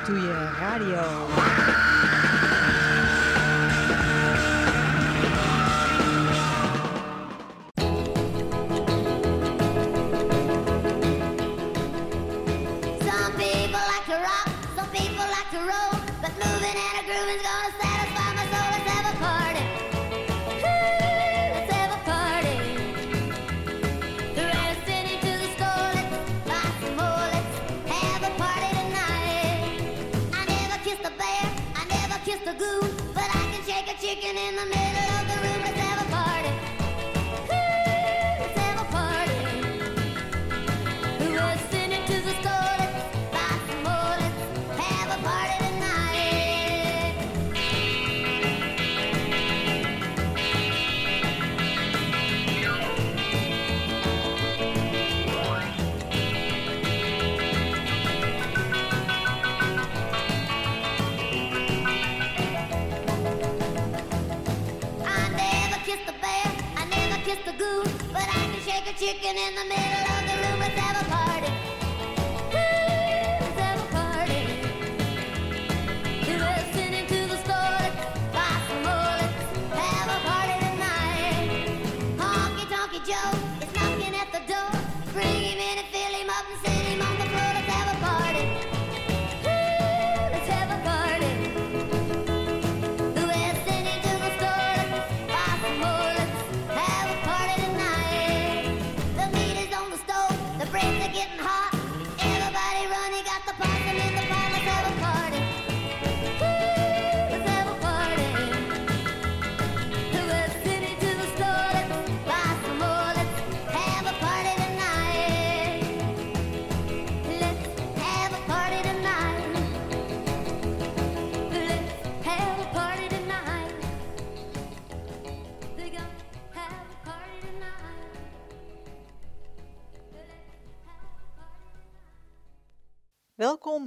Ratatouille Radio. Chicken in the middle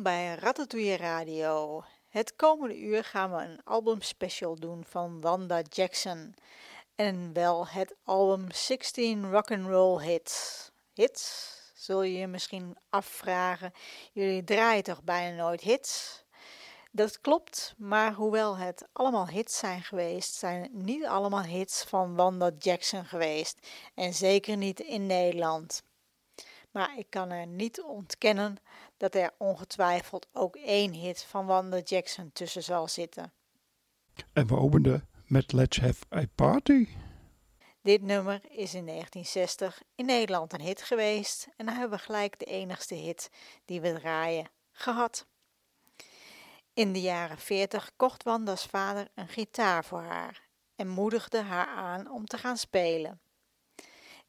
Bij Ratatouille Radio. Het komende uur gaan we een albumspecial doen van Wanda Jackson. En wel het album 16 Rock'n'Roll Hits. Hits? Zul je je misschien afvragen. Jullie draaien toch bijna nooit hits? Dat klopt, maar hoewel het allemaal hits zijn geweest, zijn het niet allemaal hits van Wanda Jackson geweest. En zeker niet in Nederland. Maar ik kan er niet ontkennen dat er ongetwijfeld ook één hit van Wanda Jackson tussen zal zitten. En we openden met Let's Have a Party. Dit nummer is in 1960 in Nederland een hit geweest en dan hebben we gelijk de enigste hit die we draaien gehad. In de jaren 40 kocht Wanda's vader een gitaar voor haar en moedigde haar aan om te gaan spelen.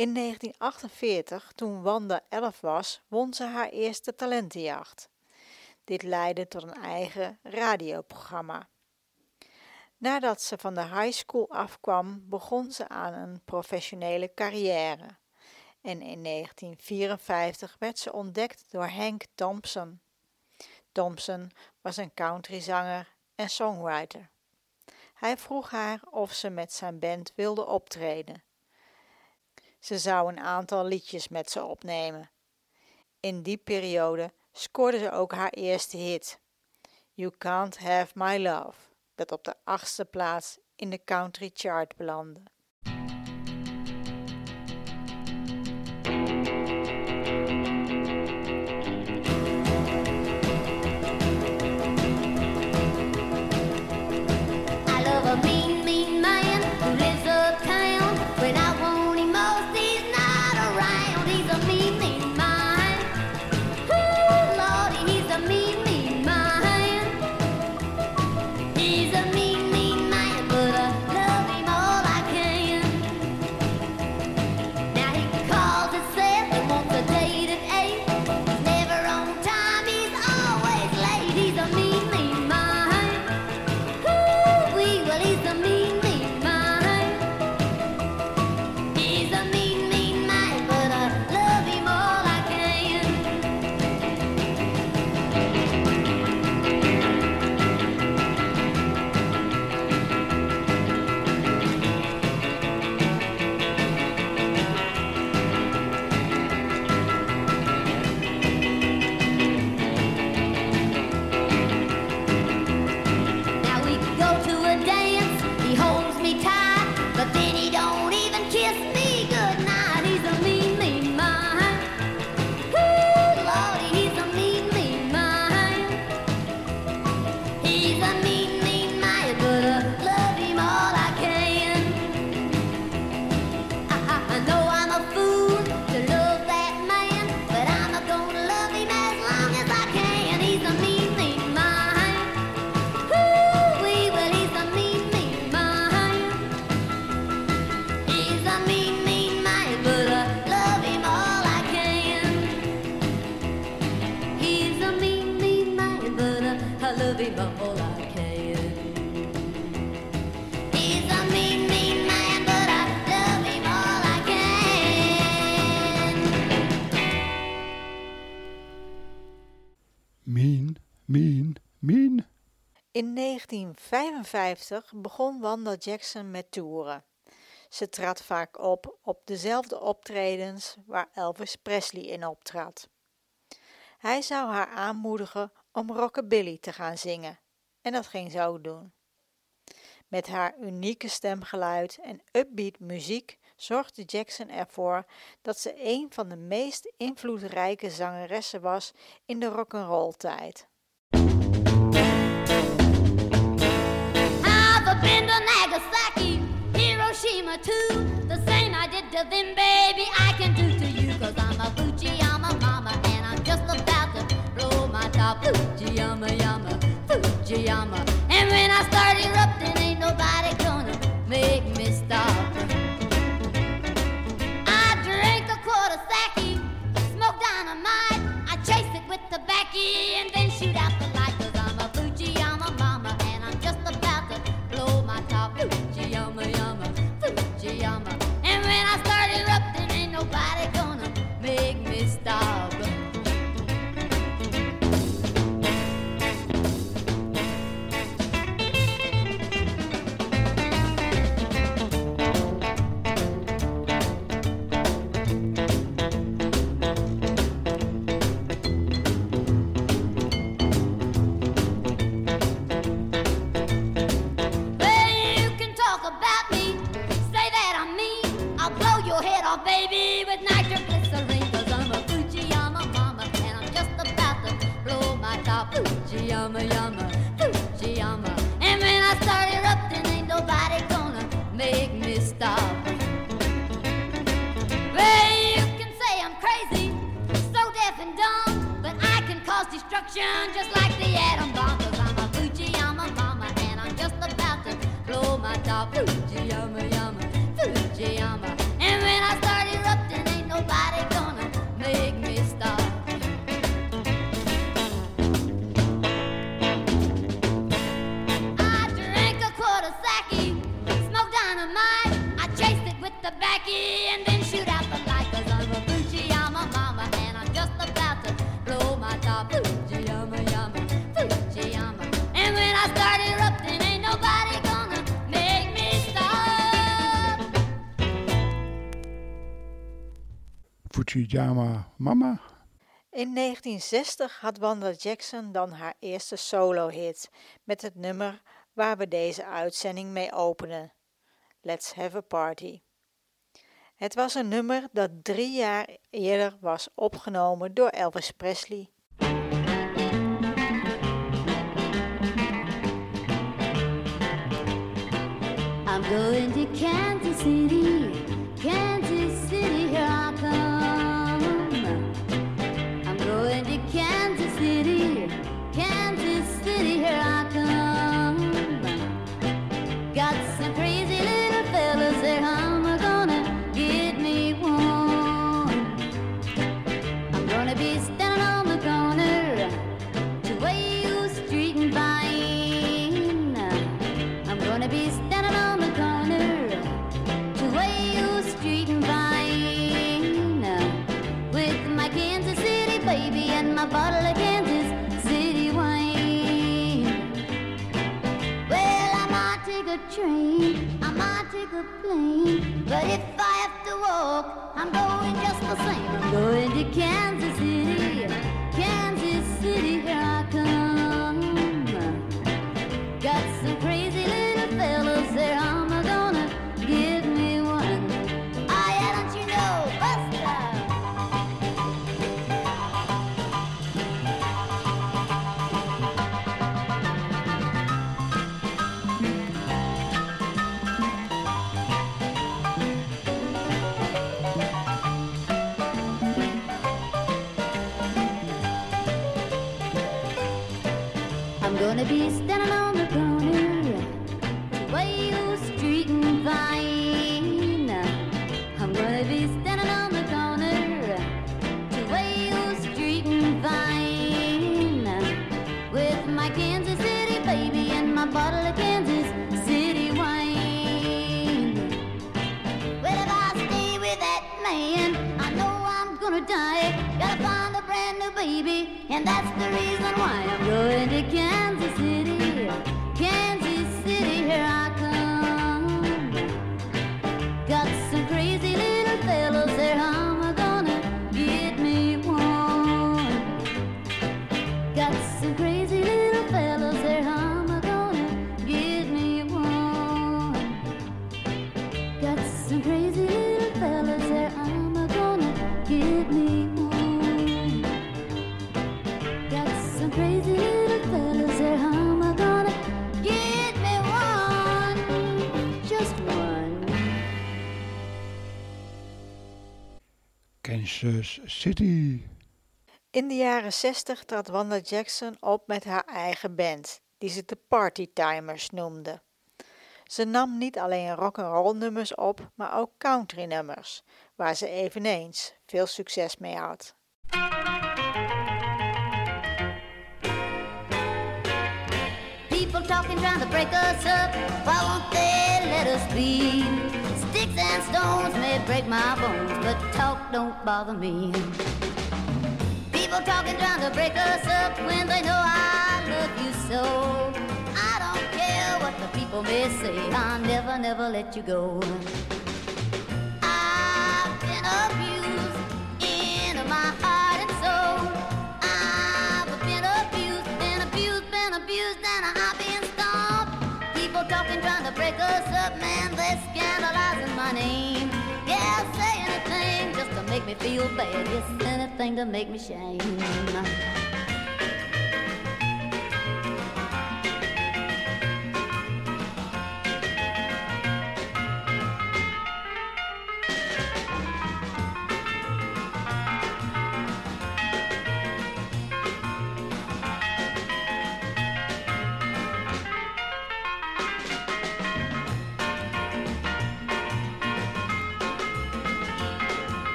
In 1948, toen Wanda 11 was, won ze haar eerste talentenjacht. Dit leidde tot een eigen radioprogramma. Nadat ze van de high school afkwam, begon ze aan een professionele carrière. En in 1954 werd ze ontdekt door Hank Thompson. Thompson was een countryzanger en songwriter. Hij vroeg haar of ze met zijn band wilde optreden. Ze zou een aantal liedjes met ze opnemen. In die periode scoorde ze ook haar eerste hit, You Can't Have My Love, dat op de achtste plaats in de country chart belandde. 1955 begon Wanda Jackson met toeren. Ze trad vaak op op dezelfde optredens waar Elvis Presley in optrad. Hij zou haar aanmoedigen om rockabilly te gaan zingen en dat ging ze ook doen. Met haar unieke stemgeluid en upbeat muziek zorgde Jackson ervoor dat ze een van de meest invloedrijke zangeressen was in de rock'n'roll tijd. To Nagasaki, Hiroshima too. The same I did to them, baby, I can do to you. Cause I'm a Fujiyama mama and I'm just about to blow my top. Fujiyama, yama, Fujiyama. And when I start erupting, ain't nobody Mama. In 1960 had Wanda Jackson dan haar eerste solo-hit met het nummer waar we deze uitzending mee openen: Let's Have a Party. Het was een nummer dat drie jaar eerder was opgenomen door Elvis Presley. I'm going to Kansas City, plane, but if I have to walk, I'm going just the same. I'm going to Kansas City, I'm gonna be standing on the corner the you street and Vine. I'm gonna be standing on the corner the you street and Vine. With my Kansas City baby and my bottle of Kansas City wine. Well, if I stay with that man, I know I'm gonna die. Gotta find a brand new baby, and that's the reason why I'm going to. Kansas City. In de jaren 60 trad Wanda Jackson op met haar eigen band, die ze de Party Timers noemde. Ze nam niet alleen rock'n'roll nummers op, maar ook country nummers, waar ze eveneens veel succes mee had. People talking, trying to break us up. Why won't they let us be? Sticks and stones may break my bones, but talk don't bother me. People talking, trying to break us up when they know I love you so. I don't care what the people may say, I'll never, never let you go. To break us up, man, they're scandalizing my name. Yeah, say anything just to make me feel bad. Yes, anything to make me shame.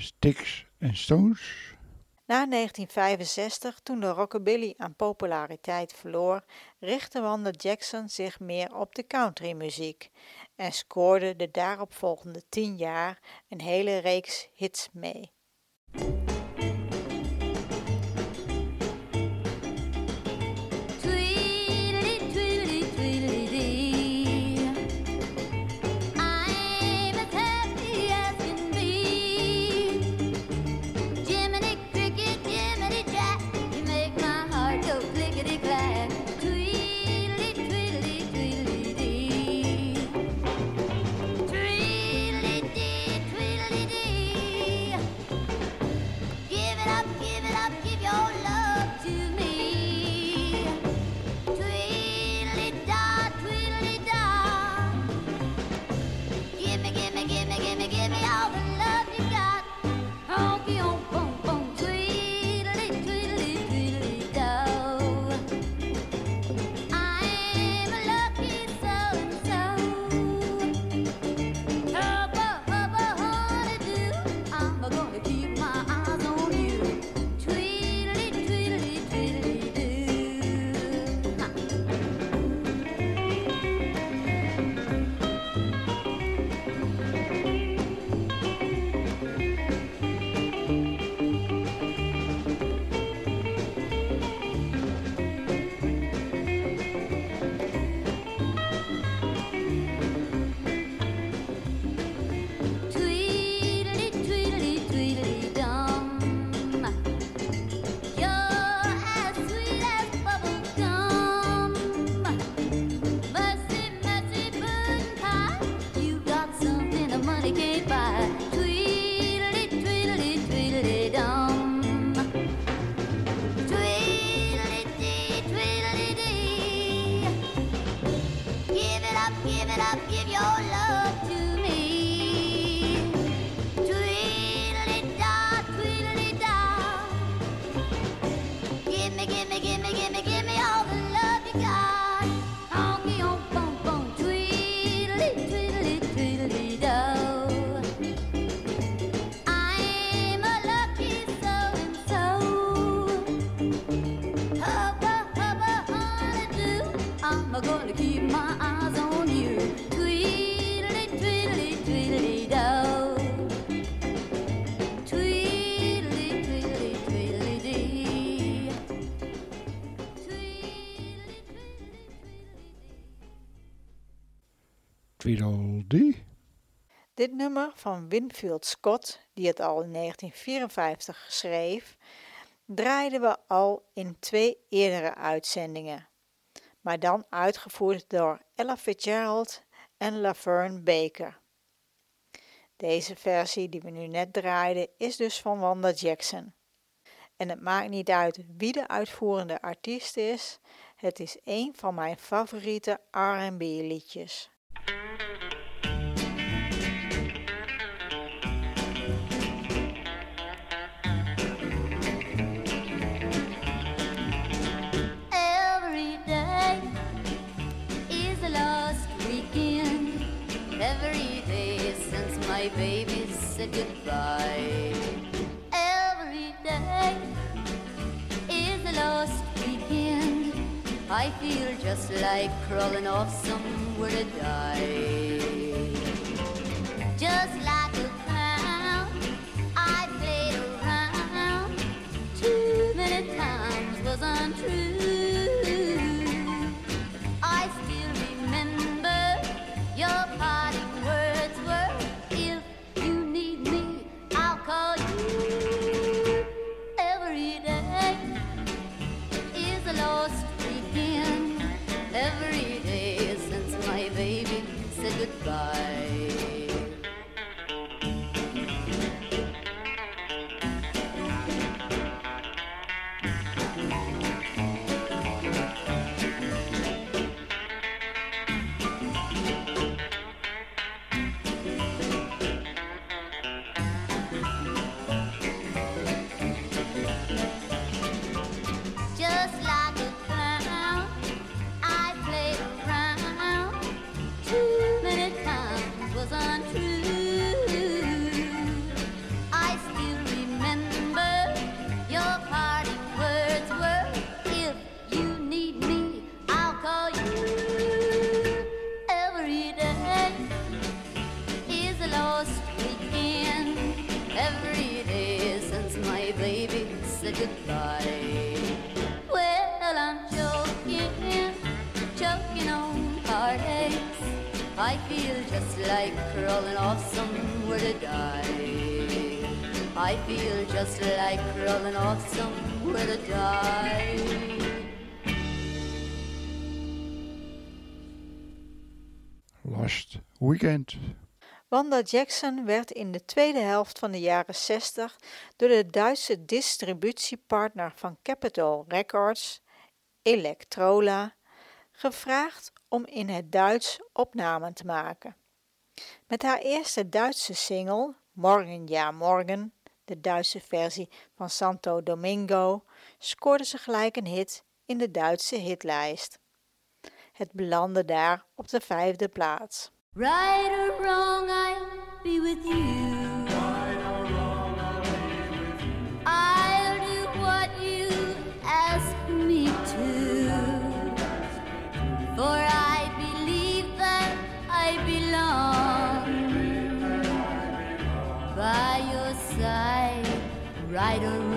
Sticks and Stones. Na 1965, toen de rockabilly aan populariteit verloor, richtte Wanda Jackson zich meer op de countrymuziek en scoorde de daaropvolgende tien jaar een hele reeks hits mee. Van Winfield Scott, die het al in 1954 schreef, draaiden we al in twee eerdere uitzendingen, maar dan uitgevoerd door Ella Fitzgerald en Laverne Baker. Deze versie die we nu net draaiden is dus van Wanda Jackson. En het maakt niet uit wie de uitvoerende artiest is, het is een van mijn favoriete R&B liedjes. Said goodbye. Every day is a lost weekend. I feel just like crawling off somewhere to die. Weekend. Every day since my baby said goodbye. Well, I'm choking, choking on heartaches. I feel just like crawling off somewhere to die. I feel just like crawling off somewhere to die. Lost Weekend. Wanda Jackson werd in de tweede helft van de jaren 60 door de Duitse distributiepartner van Capitol Records, Electrola, gevraagd om in het Duits opnamen te maken. Met haar eerste Duitse single, Morgen ja Morgen, de Duitse versie van Santo Domingo, scoorde ze gelijk een hit in de Duitse hitlijst. Het belandde daar op de vijfde plaats. Right or wrong, I'll be with you. I'll do what you ask me to. For I believe that I belong by your side, right or wrong.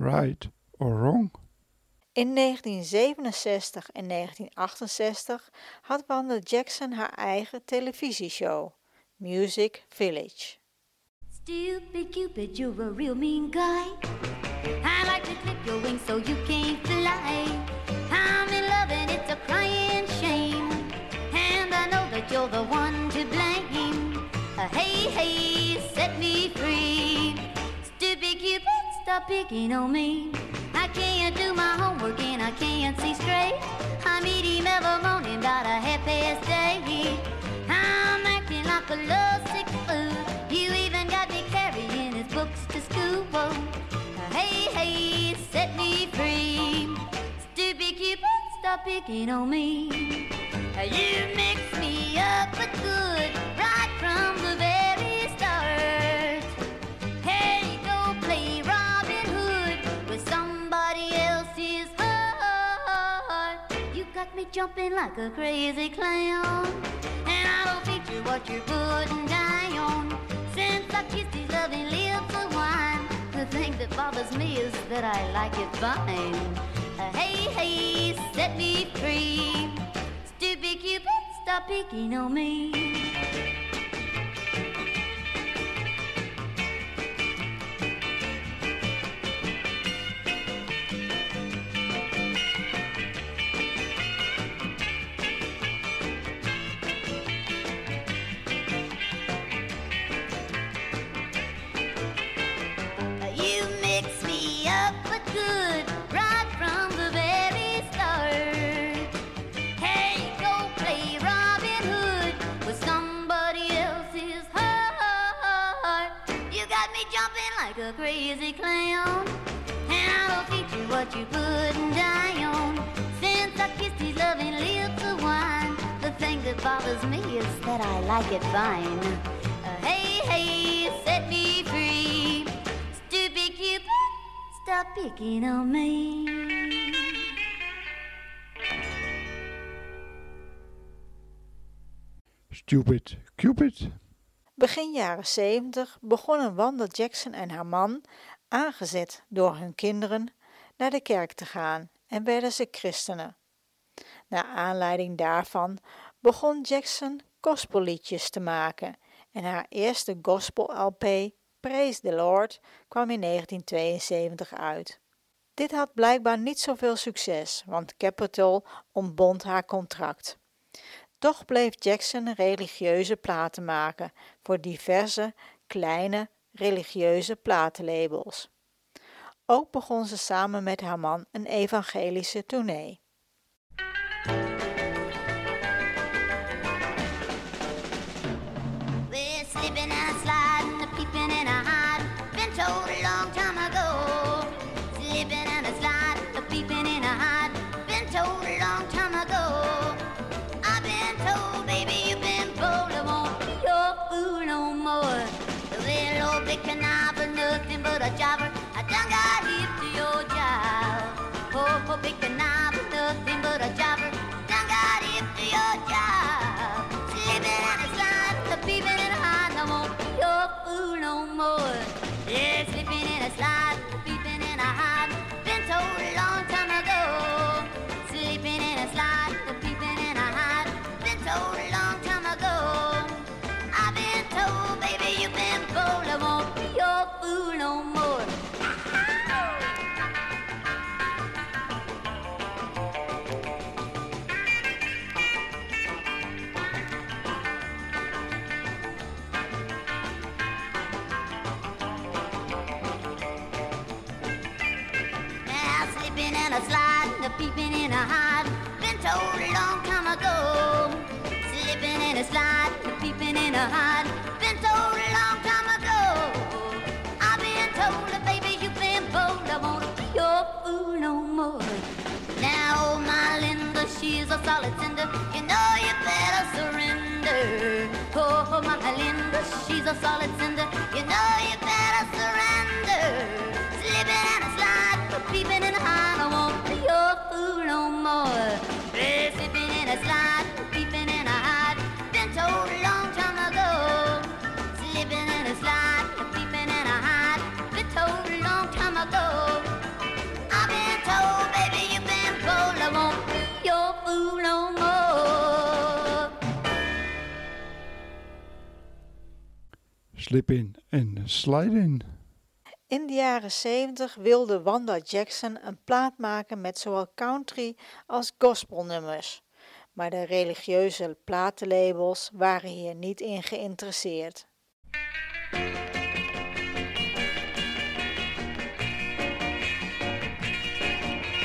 Right or wrong? In 1967 en 1968 had Wanda Jackson haar eigen televisieshow, Music Village. Stupid Cupid, you're a real mean guy. I like to clip your wings so you can't fly. I'm in love and it's a crying shame. And I know that you're the one to blame. Uh, hey, hey, set me free. Stupid Cupid, stop picking on me. I can't do my homework and I can't see straight. I meet him every morning about a half past eight. I'm acting like a lovesick fool. You even got me carrying his books to school. Hey, hey, set me free. Stupid Cupid, stop picking on me. You mix me up with good right from the jumping like a crazy clown. And I don't feature what you're putting down. Since I kissed his loving lips of wine, the thing that bothers me is that I like it fine. Uh, hey, hey, set me free. Stupid Cupid, stop picking on me. A crazy clown. And I don't feature what you putting down. Since I kissed his loving lips of wine, the thing that bothers me is that I like it fine. Uh, hey, hey, set me free. Stupid Cupid, stop picking on me. Stupid Cupid? Begin jaren 70 begonnen Wanda Jackson en haar man, aangezet door hun kinderen, naar de kerk te gaan en werden ze christenen. Naar aanleiding daarvan begon Jackson gospelliedjes te maken en haar eerste gospel-LP, Praise the Lord, kwam in 1972 uit. Dit had blijkbaar niet zoveel succes, want Capitol ontbond haar contract. Toch bleef Jackson religieuze platen maken voor diverse kleine religieuze platenlabels. Ook begon ze samen met haar man een evangelische tournee. Oh, told a long time ago. Slipping and a slide, peeping and a hiding. Been told a long time ago. I've been told that baby you've been bold. I won't be your fool no more. Now, oh, my Linda, she's a solid cinder. You know you better surrender. Oh, my Linda, she's a solid cinder. You know you better surrender. Slipping and a slide, peeping and a hide. I won't be your fool no more. Slip in en slide in. In de jaren 70 wilde Wanda Jackson een plaat maken met zowel country als gospelnummers. Maar de religieuze platenlabels waren hier niet in geïnteresseerd.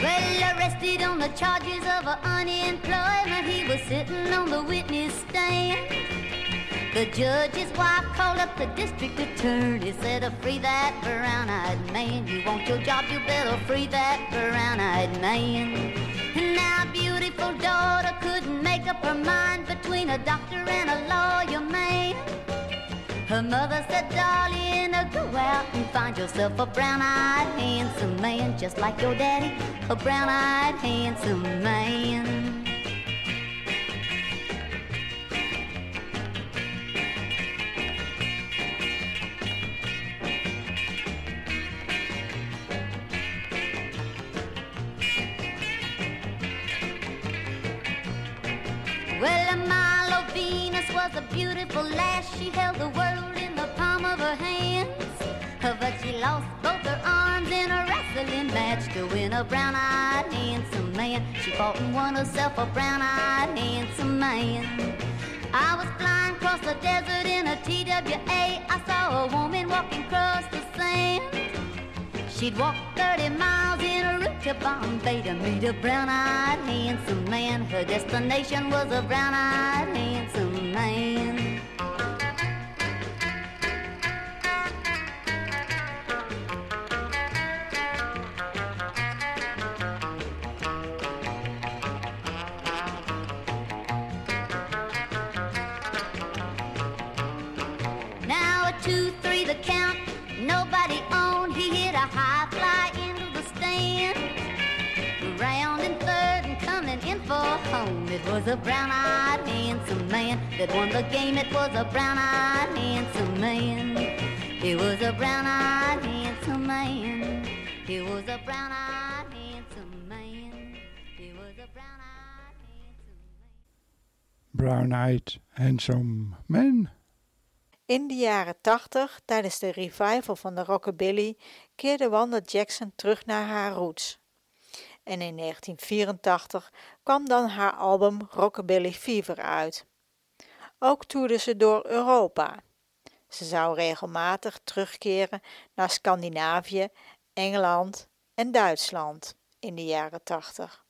Well, arrested on the charges of unemployment, he was sitting on the witness stand. The judge's wife called up the district attorney, said, "Uh, "Free that brown-eyed man. You want your job, you better free that brown-eyed man." Now, beautiful daughter couldn't make up her mind between a doctor and a lawyer man. Her mother said, darling, uh, go out and find yourself a brown-eyed handsome man, just like your daddy, a brown-eyed handsome man. Beautiful lass. She held the world in the palm of her hands. But she lost both her arms in a wrestling match to win a brown-eyed handsome man. She fought and won herself a brown-eyed handsome man. I was flying across the desert in a TWA. I saw a woman walking across the sand. She'd walk 30 miles in a route to Bombay to meet a brown-eyed handsome man. Her destination was a brown-eyed handsome man. Now a two, three, the count. Nobody on. He hit a high fly into the stand. It was a brown-eyed handsome man that won the game. It was a brown-eyed handsome man. It was a brown-eyed handsome man. It was a brown-eyed handsome man. It was a brown-eyed handsome man. Brown-eyed handsome man. In de jaren 80, tijdens de revival van de rockabilly, keerde Wanda Jackson terug naar haar roots. En in 1984 kwam dan haar album Rockabilly Fever uit. Ook toerde ze door Europa. Ze zou regelmatig terugkeren naar Scandinavië, Engeland en Duitsland in de jaren 80.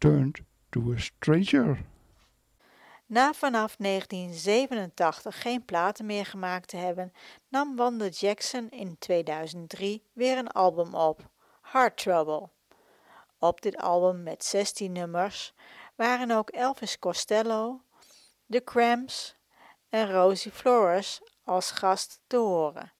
Turned to a stranger. Na vanaf 1987 geen platen meer gemaakt te hebben, nam Wanda Jackson in 2003 weer een album op, Heart Trouble. Op dit album met 16 nummers waren ook Elvis Costello, The Cramps en Rosie Flores als gast te horen.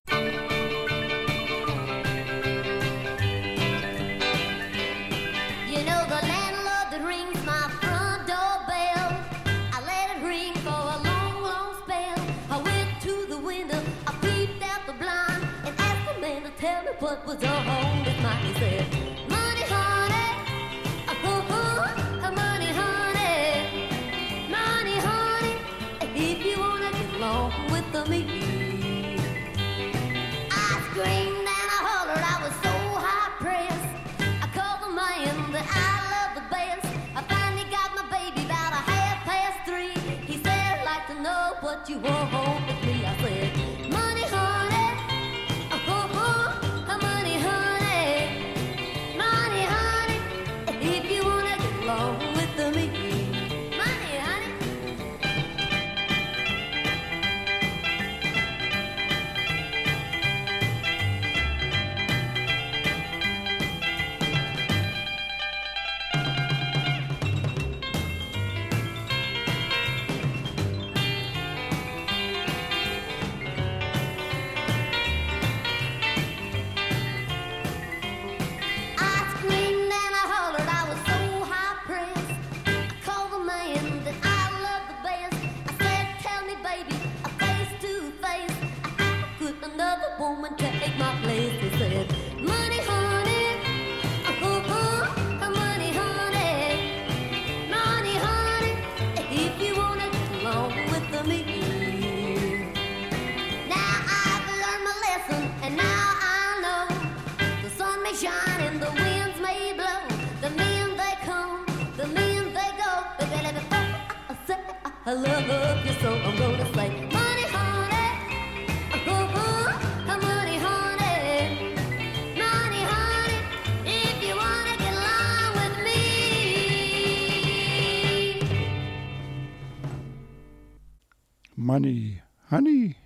Honey.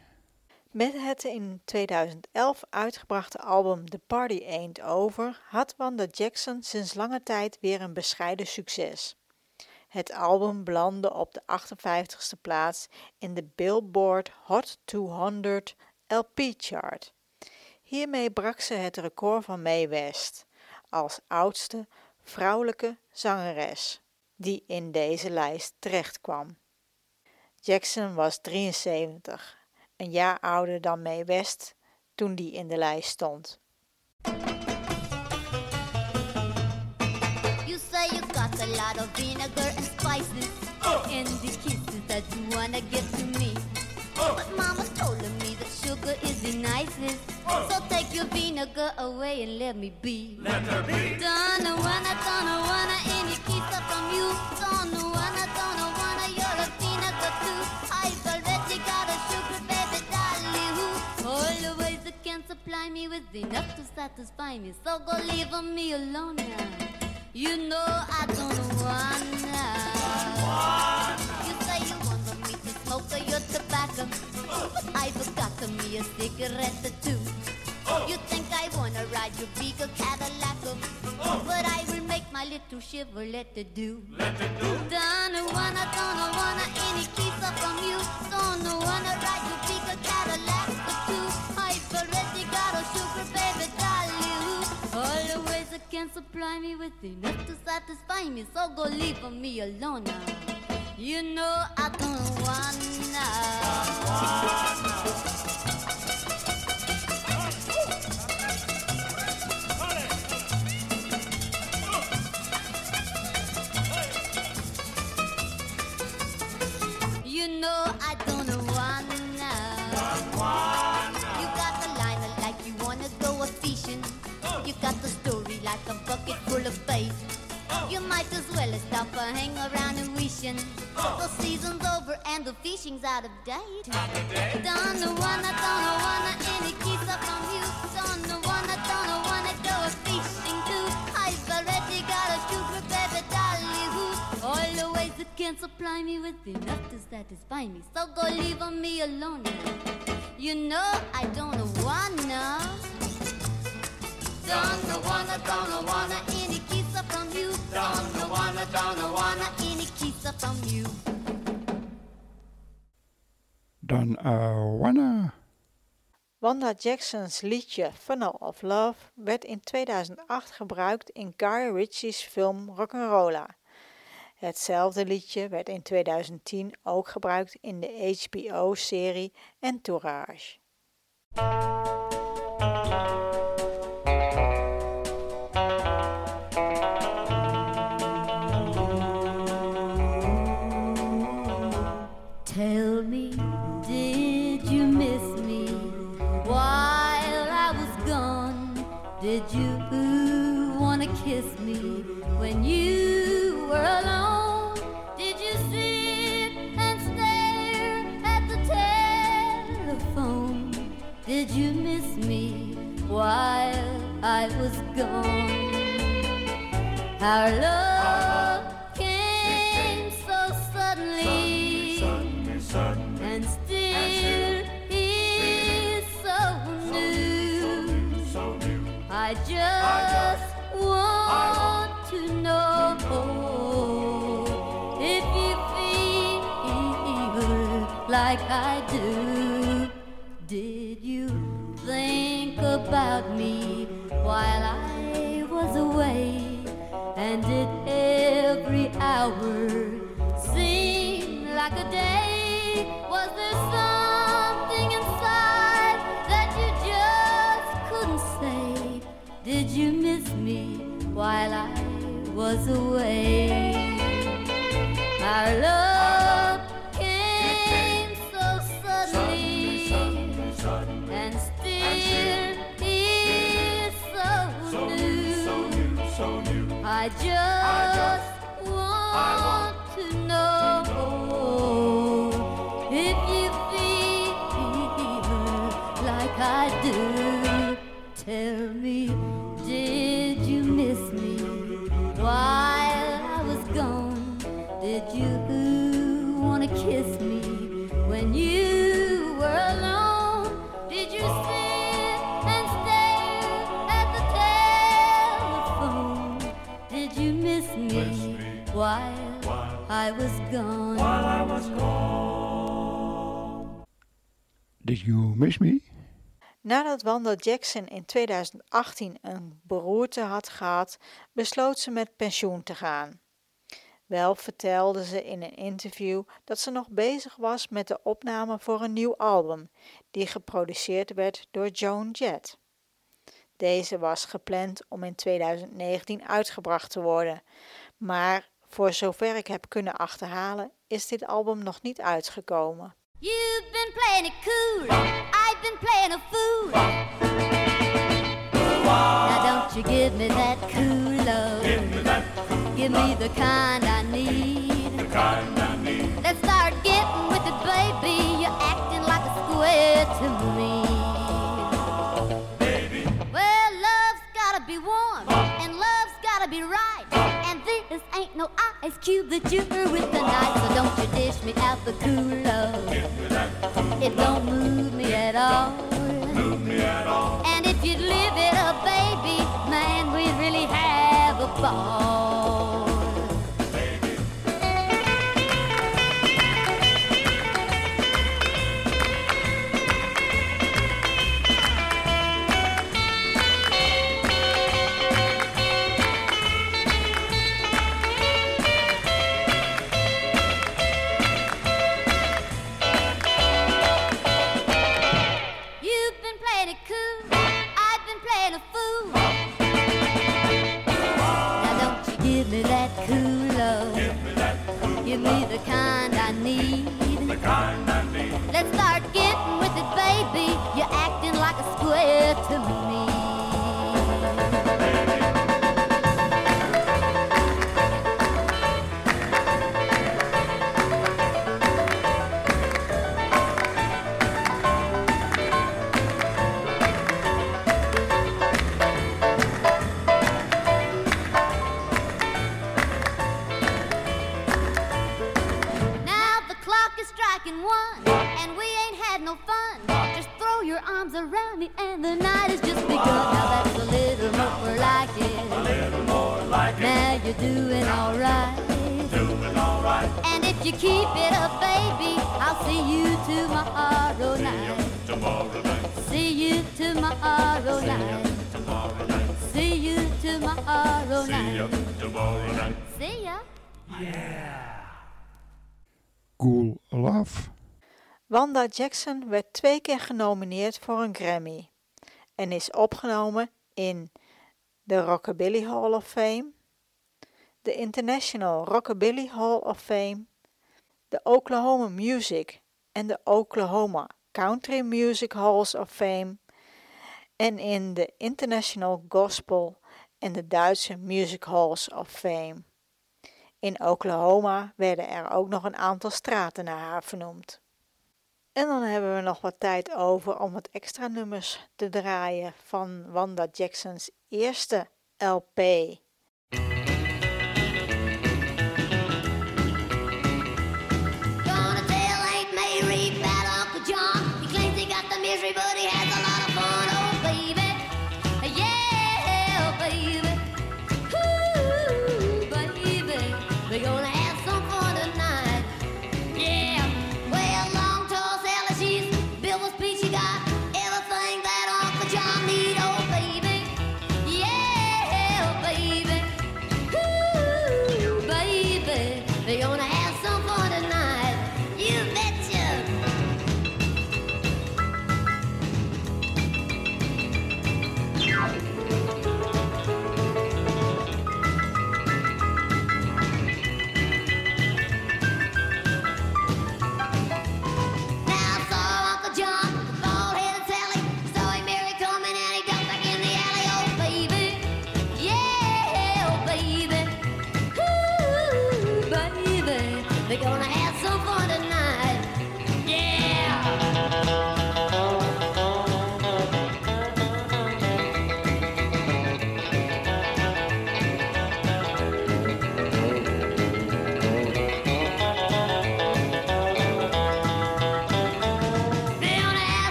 Met het in 2011 uitgebrachte album The Party Ain't Over had Wanda Jackson sinds lange tijd weer een bescheiden succes. Het album belandde op de 58ste plaats in de Billboard Hot 200 LP chart. Hiermee brak ze het record van Mae West als oudste vrouwelijke zangeres die in deze lijst terechtkwam. Jackson was 73, een jaar ouder dan Mae West toen die in de lijst stond. You say you got a lot of vinegar and spices in the kisses that you wanna give to me. But mama's told me that sugar is the nicest. So take your vinegar away and let me be. Let her be. Don't wanna, don't wanna any kiss from you. Don't wanna, don't supply me with enough to satisfy me. So go leave me alone now. You know I don't wanna. You say you want me to smoke your tobacco, but I've got me a cigarette two. You think I wanna ride your big Cadillac, but I will make my little Chevrolet to do. Let it do. Don't wanna, don't wanna any kiss from you. Don't wanna ride your big Cadillac can supply me with enough to satisfy me. So go leave me alone now. You know I don't wanna. You know I don't wanna. Well stop and hang around and wishing the season's over and the fishing's out of date. Don't wanna, don't wanna any kiss up from you. Don't wanna, don't wanna go fishing too. I've already got a sugar baby dolly who always can supply me with enough to satisfy me. So go leave on me alone. You know I don't wanna. Don't wanna, don't wanna you. Don't wanna, don't wanna any up from you. Dan uh, Wanna. Wanda Jackson's liedje Funnel of Love werd in 2008 gebruikt in Guy Ritchie's film Rock'n'Rolla. Hetzelfde liedje werd in 2010 ook gebruikt in de HBO-serie Entourage. I was gone? Our love came so suddenly and still is so new. I just want to know if you feel like I do. Did you think about me while I was away? And did every hour Nadat Wanda Jackson in 2018 een beroerte had gehad, besloot ze met pensioen te gaan. Wel vertelde ze in een interview dat ze nog bezig was met de opname voor een nieuw album, die geproduceerd werd door Joan Jett. Deze was gepland om in 2019 uitgebracht te worden, maar voor zover ik heb kunnen achterhalen, is dit album nog niet uitgekomen. Been playing cool. I've been playing a fool. Now don't you give me that cool love. Give me the kind I need. Let's ice cube that you're with knife, So don't you dish me out the cool love. It don't move me at all. And if you'd live it up, baby, man, we'd really have a ball. The kind I need. Let's you're doing alright. Doing alright. And if you keep it up, baby, I'll see you tomorrow night. Tomorrow night. See you tomorrow night. Tomorrow night. See you tomorrow night. tomorrow night. See ya. Cool Love. Wanda Jackson werd twee keer genomineerd voor een Grammy en is opgenomen in de Rockabilly Hall of Fame, de International Rockabilly Hall of Fame, de Oklahoma Music en de Oklahoma Country Music Halls of Fame en in de International Gospel en de Duitse Music Halls of Fame. In Oklahoma werden er ook nog een aantal straten naar haar vernoemd. En dan hebben we nog wat tijd over om wat extra nummers te draaien van Wanda Jacksons eerste LP.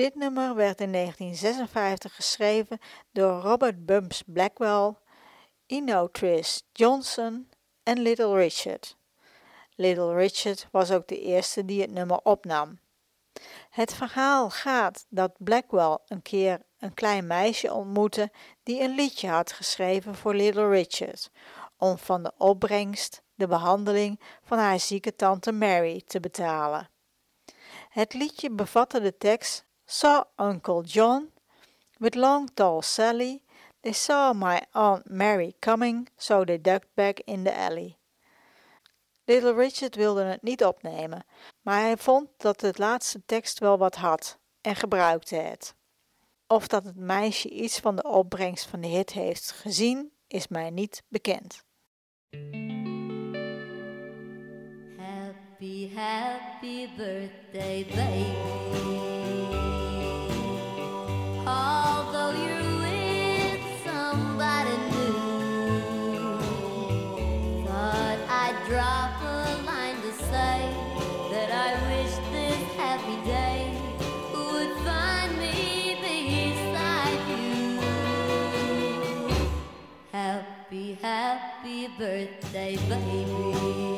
Dit nummer werd in 1956 geschreven door Robert Bumps Blackwell, Eno Tris Johnson en Little Richard. Little Richard was ook de eerste die het nummer opnam. Het verhaal gaat dat Blackwell een keer een klein meisje ontmoette die een liedje had geschreven voor Little Richard, om van de opbrengst de behandeling van haar zieke tante Mary te betalen. Het liedje bevatte de tekst Saw Uncle John with long tall Sally. They saw my Aunt Mary coming, so they ducked back in the alley. Little Richard wilde het niet opnemen, maar hij vond dat het laatste tekst wel wat had en gebruikte het. Of dat het meisje iets van de opbrengst van de hit heeft gezien, is mij niet bekend. Happy, happy birthday, baby. Happy day would find me beside you. Happy, happy birthday, baby.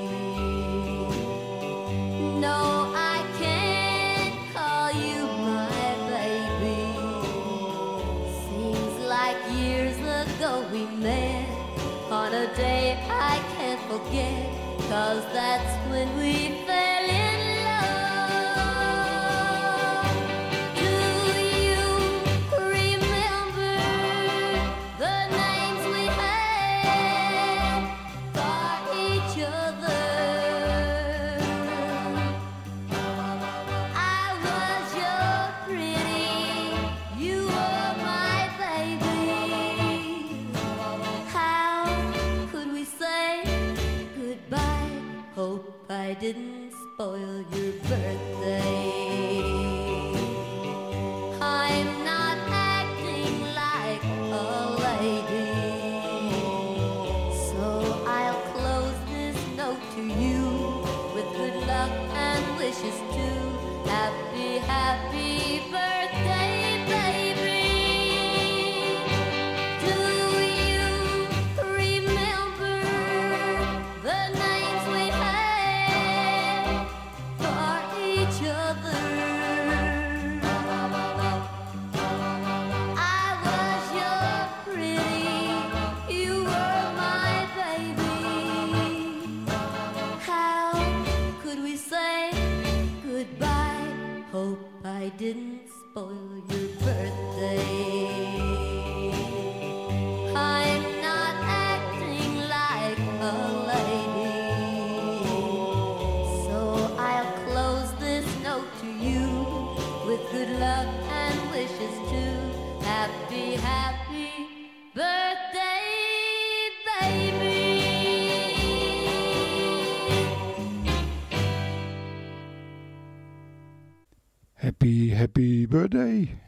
Birthday.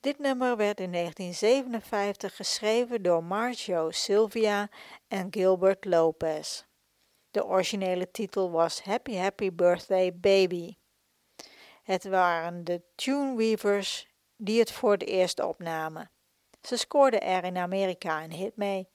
Dit nummer werd in 1957 geschreven door Marcio Sylvia en Gilbert Lopez. De originele titel was Happy Happy Birthday Baby. Het waren de Tuneweavers die het voor het eerst opnamen. Ze scoorden er in Amerika een hit mee.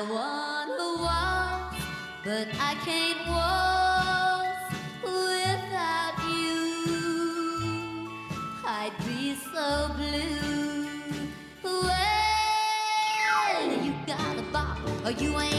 I wanna walk, but I can't walk without you. I'd be so blue. Well, you got a bop, or you ain't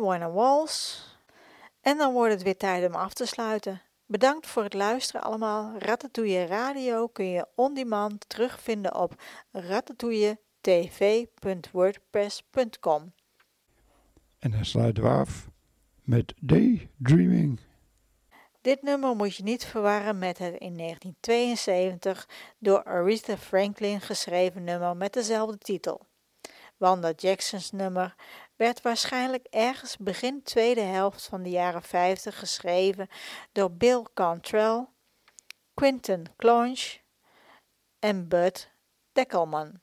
I Wanna Waltz. En dan wordt het weer tijd om af te sluiten. Bedankt voor het luisteren allemaal. Ratatouille Radio kun je on demand terugvinden op ratatouilletv.wordpress.com. En dan sluiten we af met Daydreaming. Dit nummer moet je niet verwarren met het in 1972 door Aretha Franklin geschreven nummer met dezelfde titel. Wanda Jackson's nummer werd waarschijnlijk ergens begin tweede helft van de jaren 50 geschreven door Bill Cantrell, Quinton Clonch en Bud Deckelman.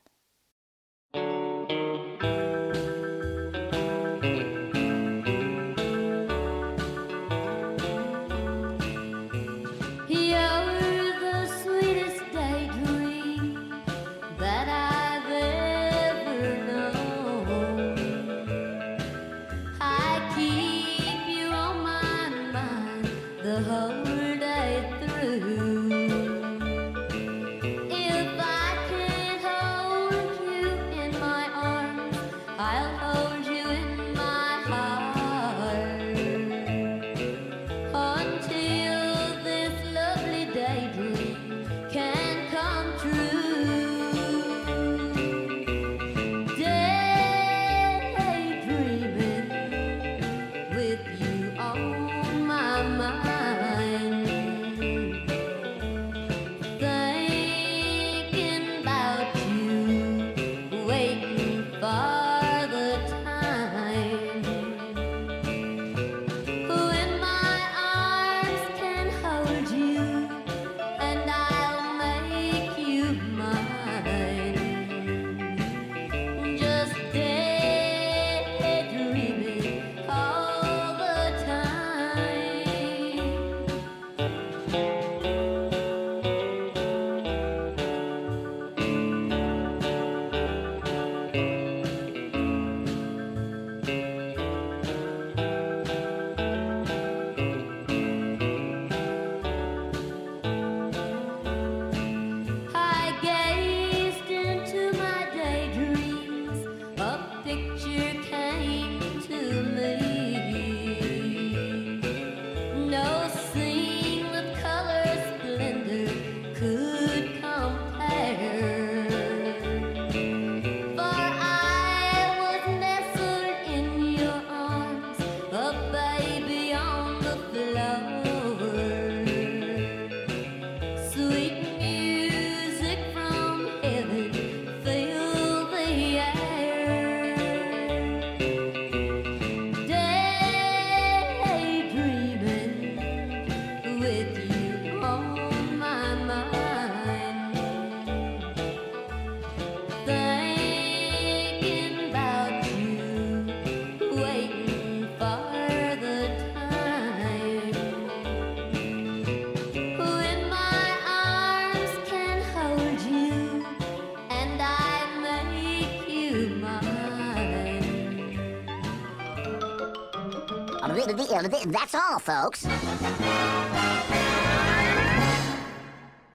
That's all, folks.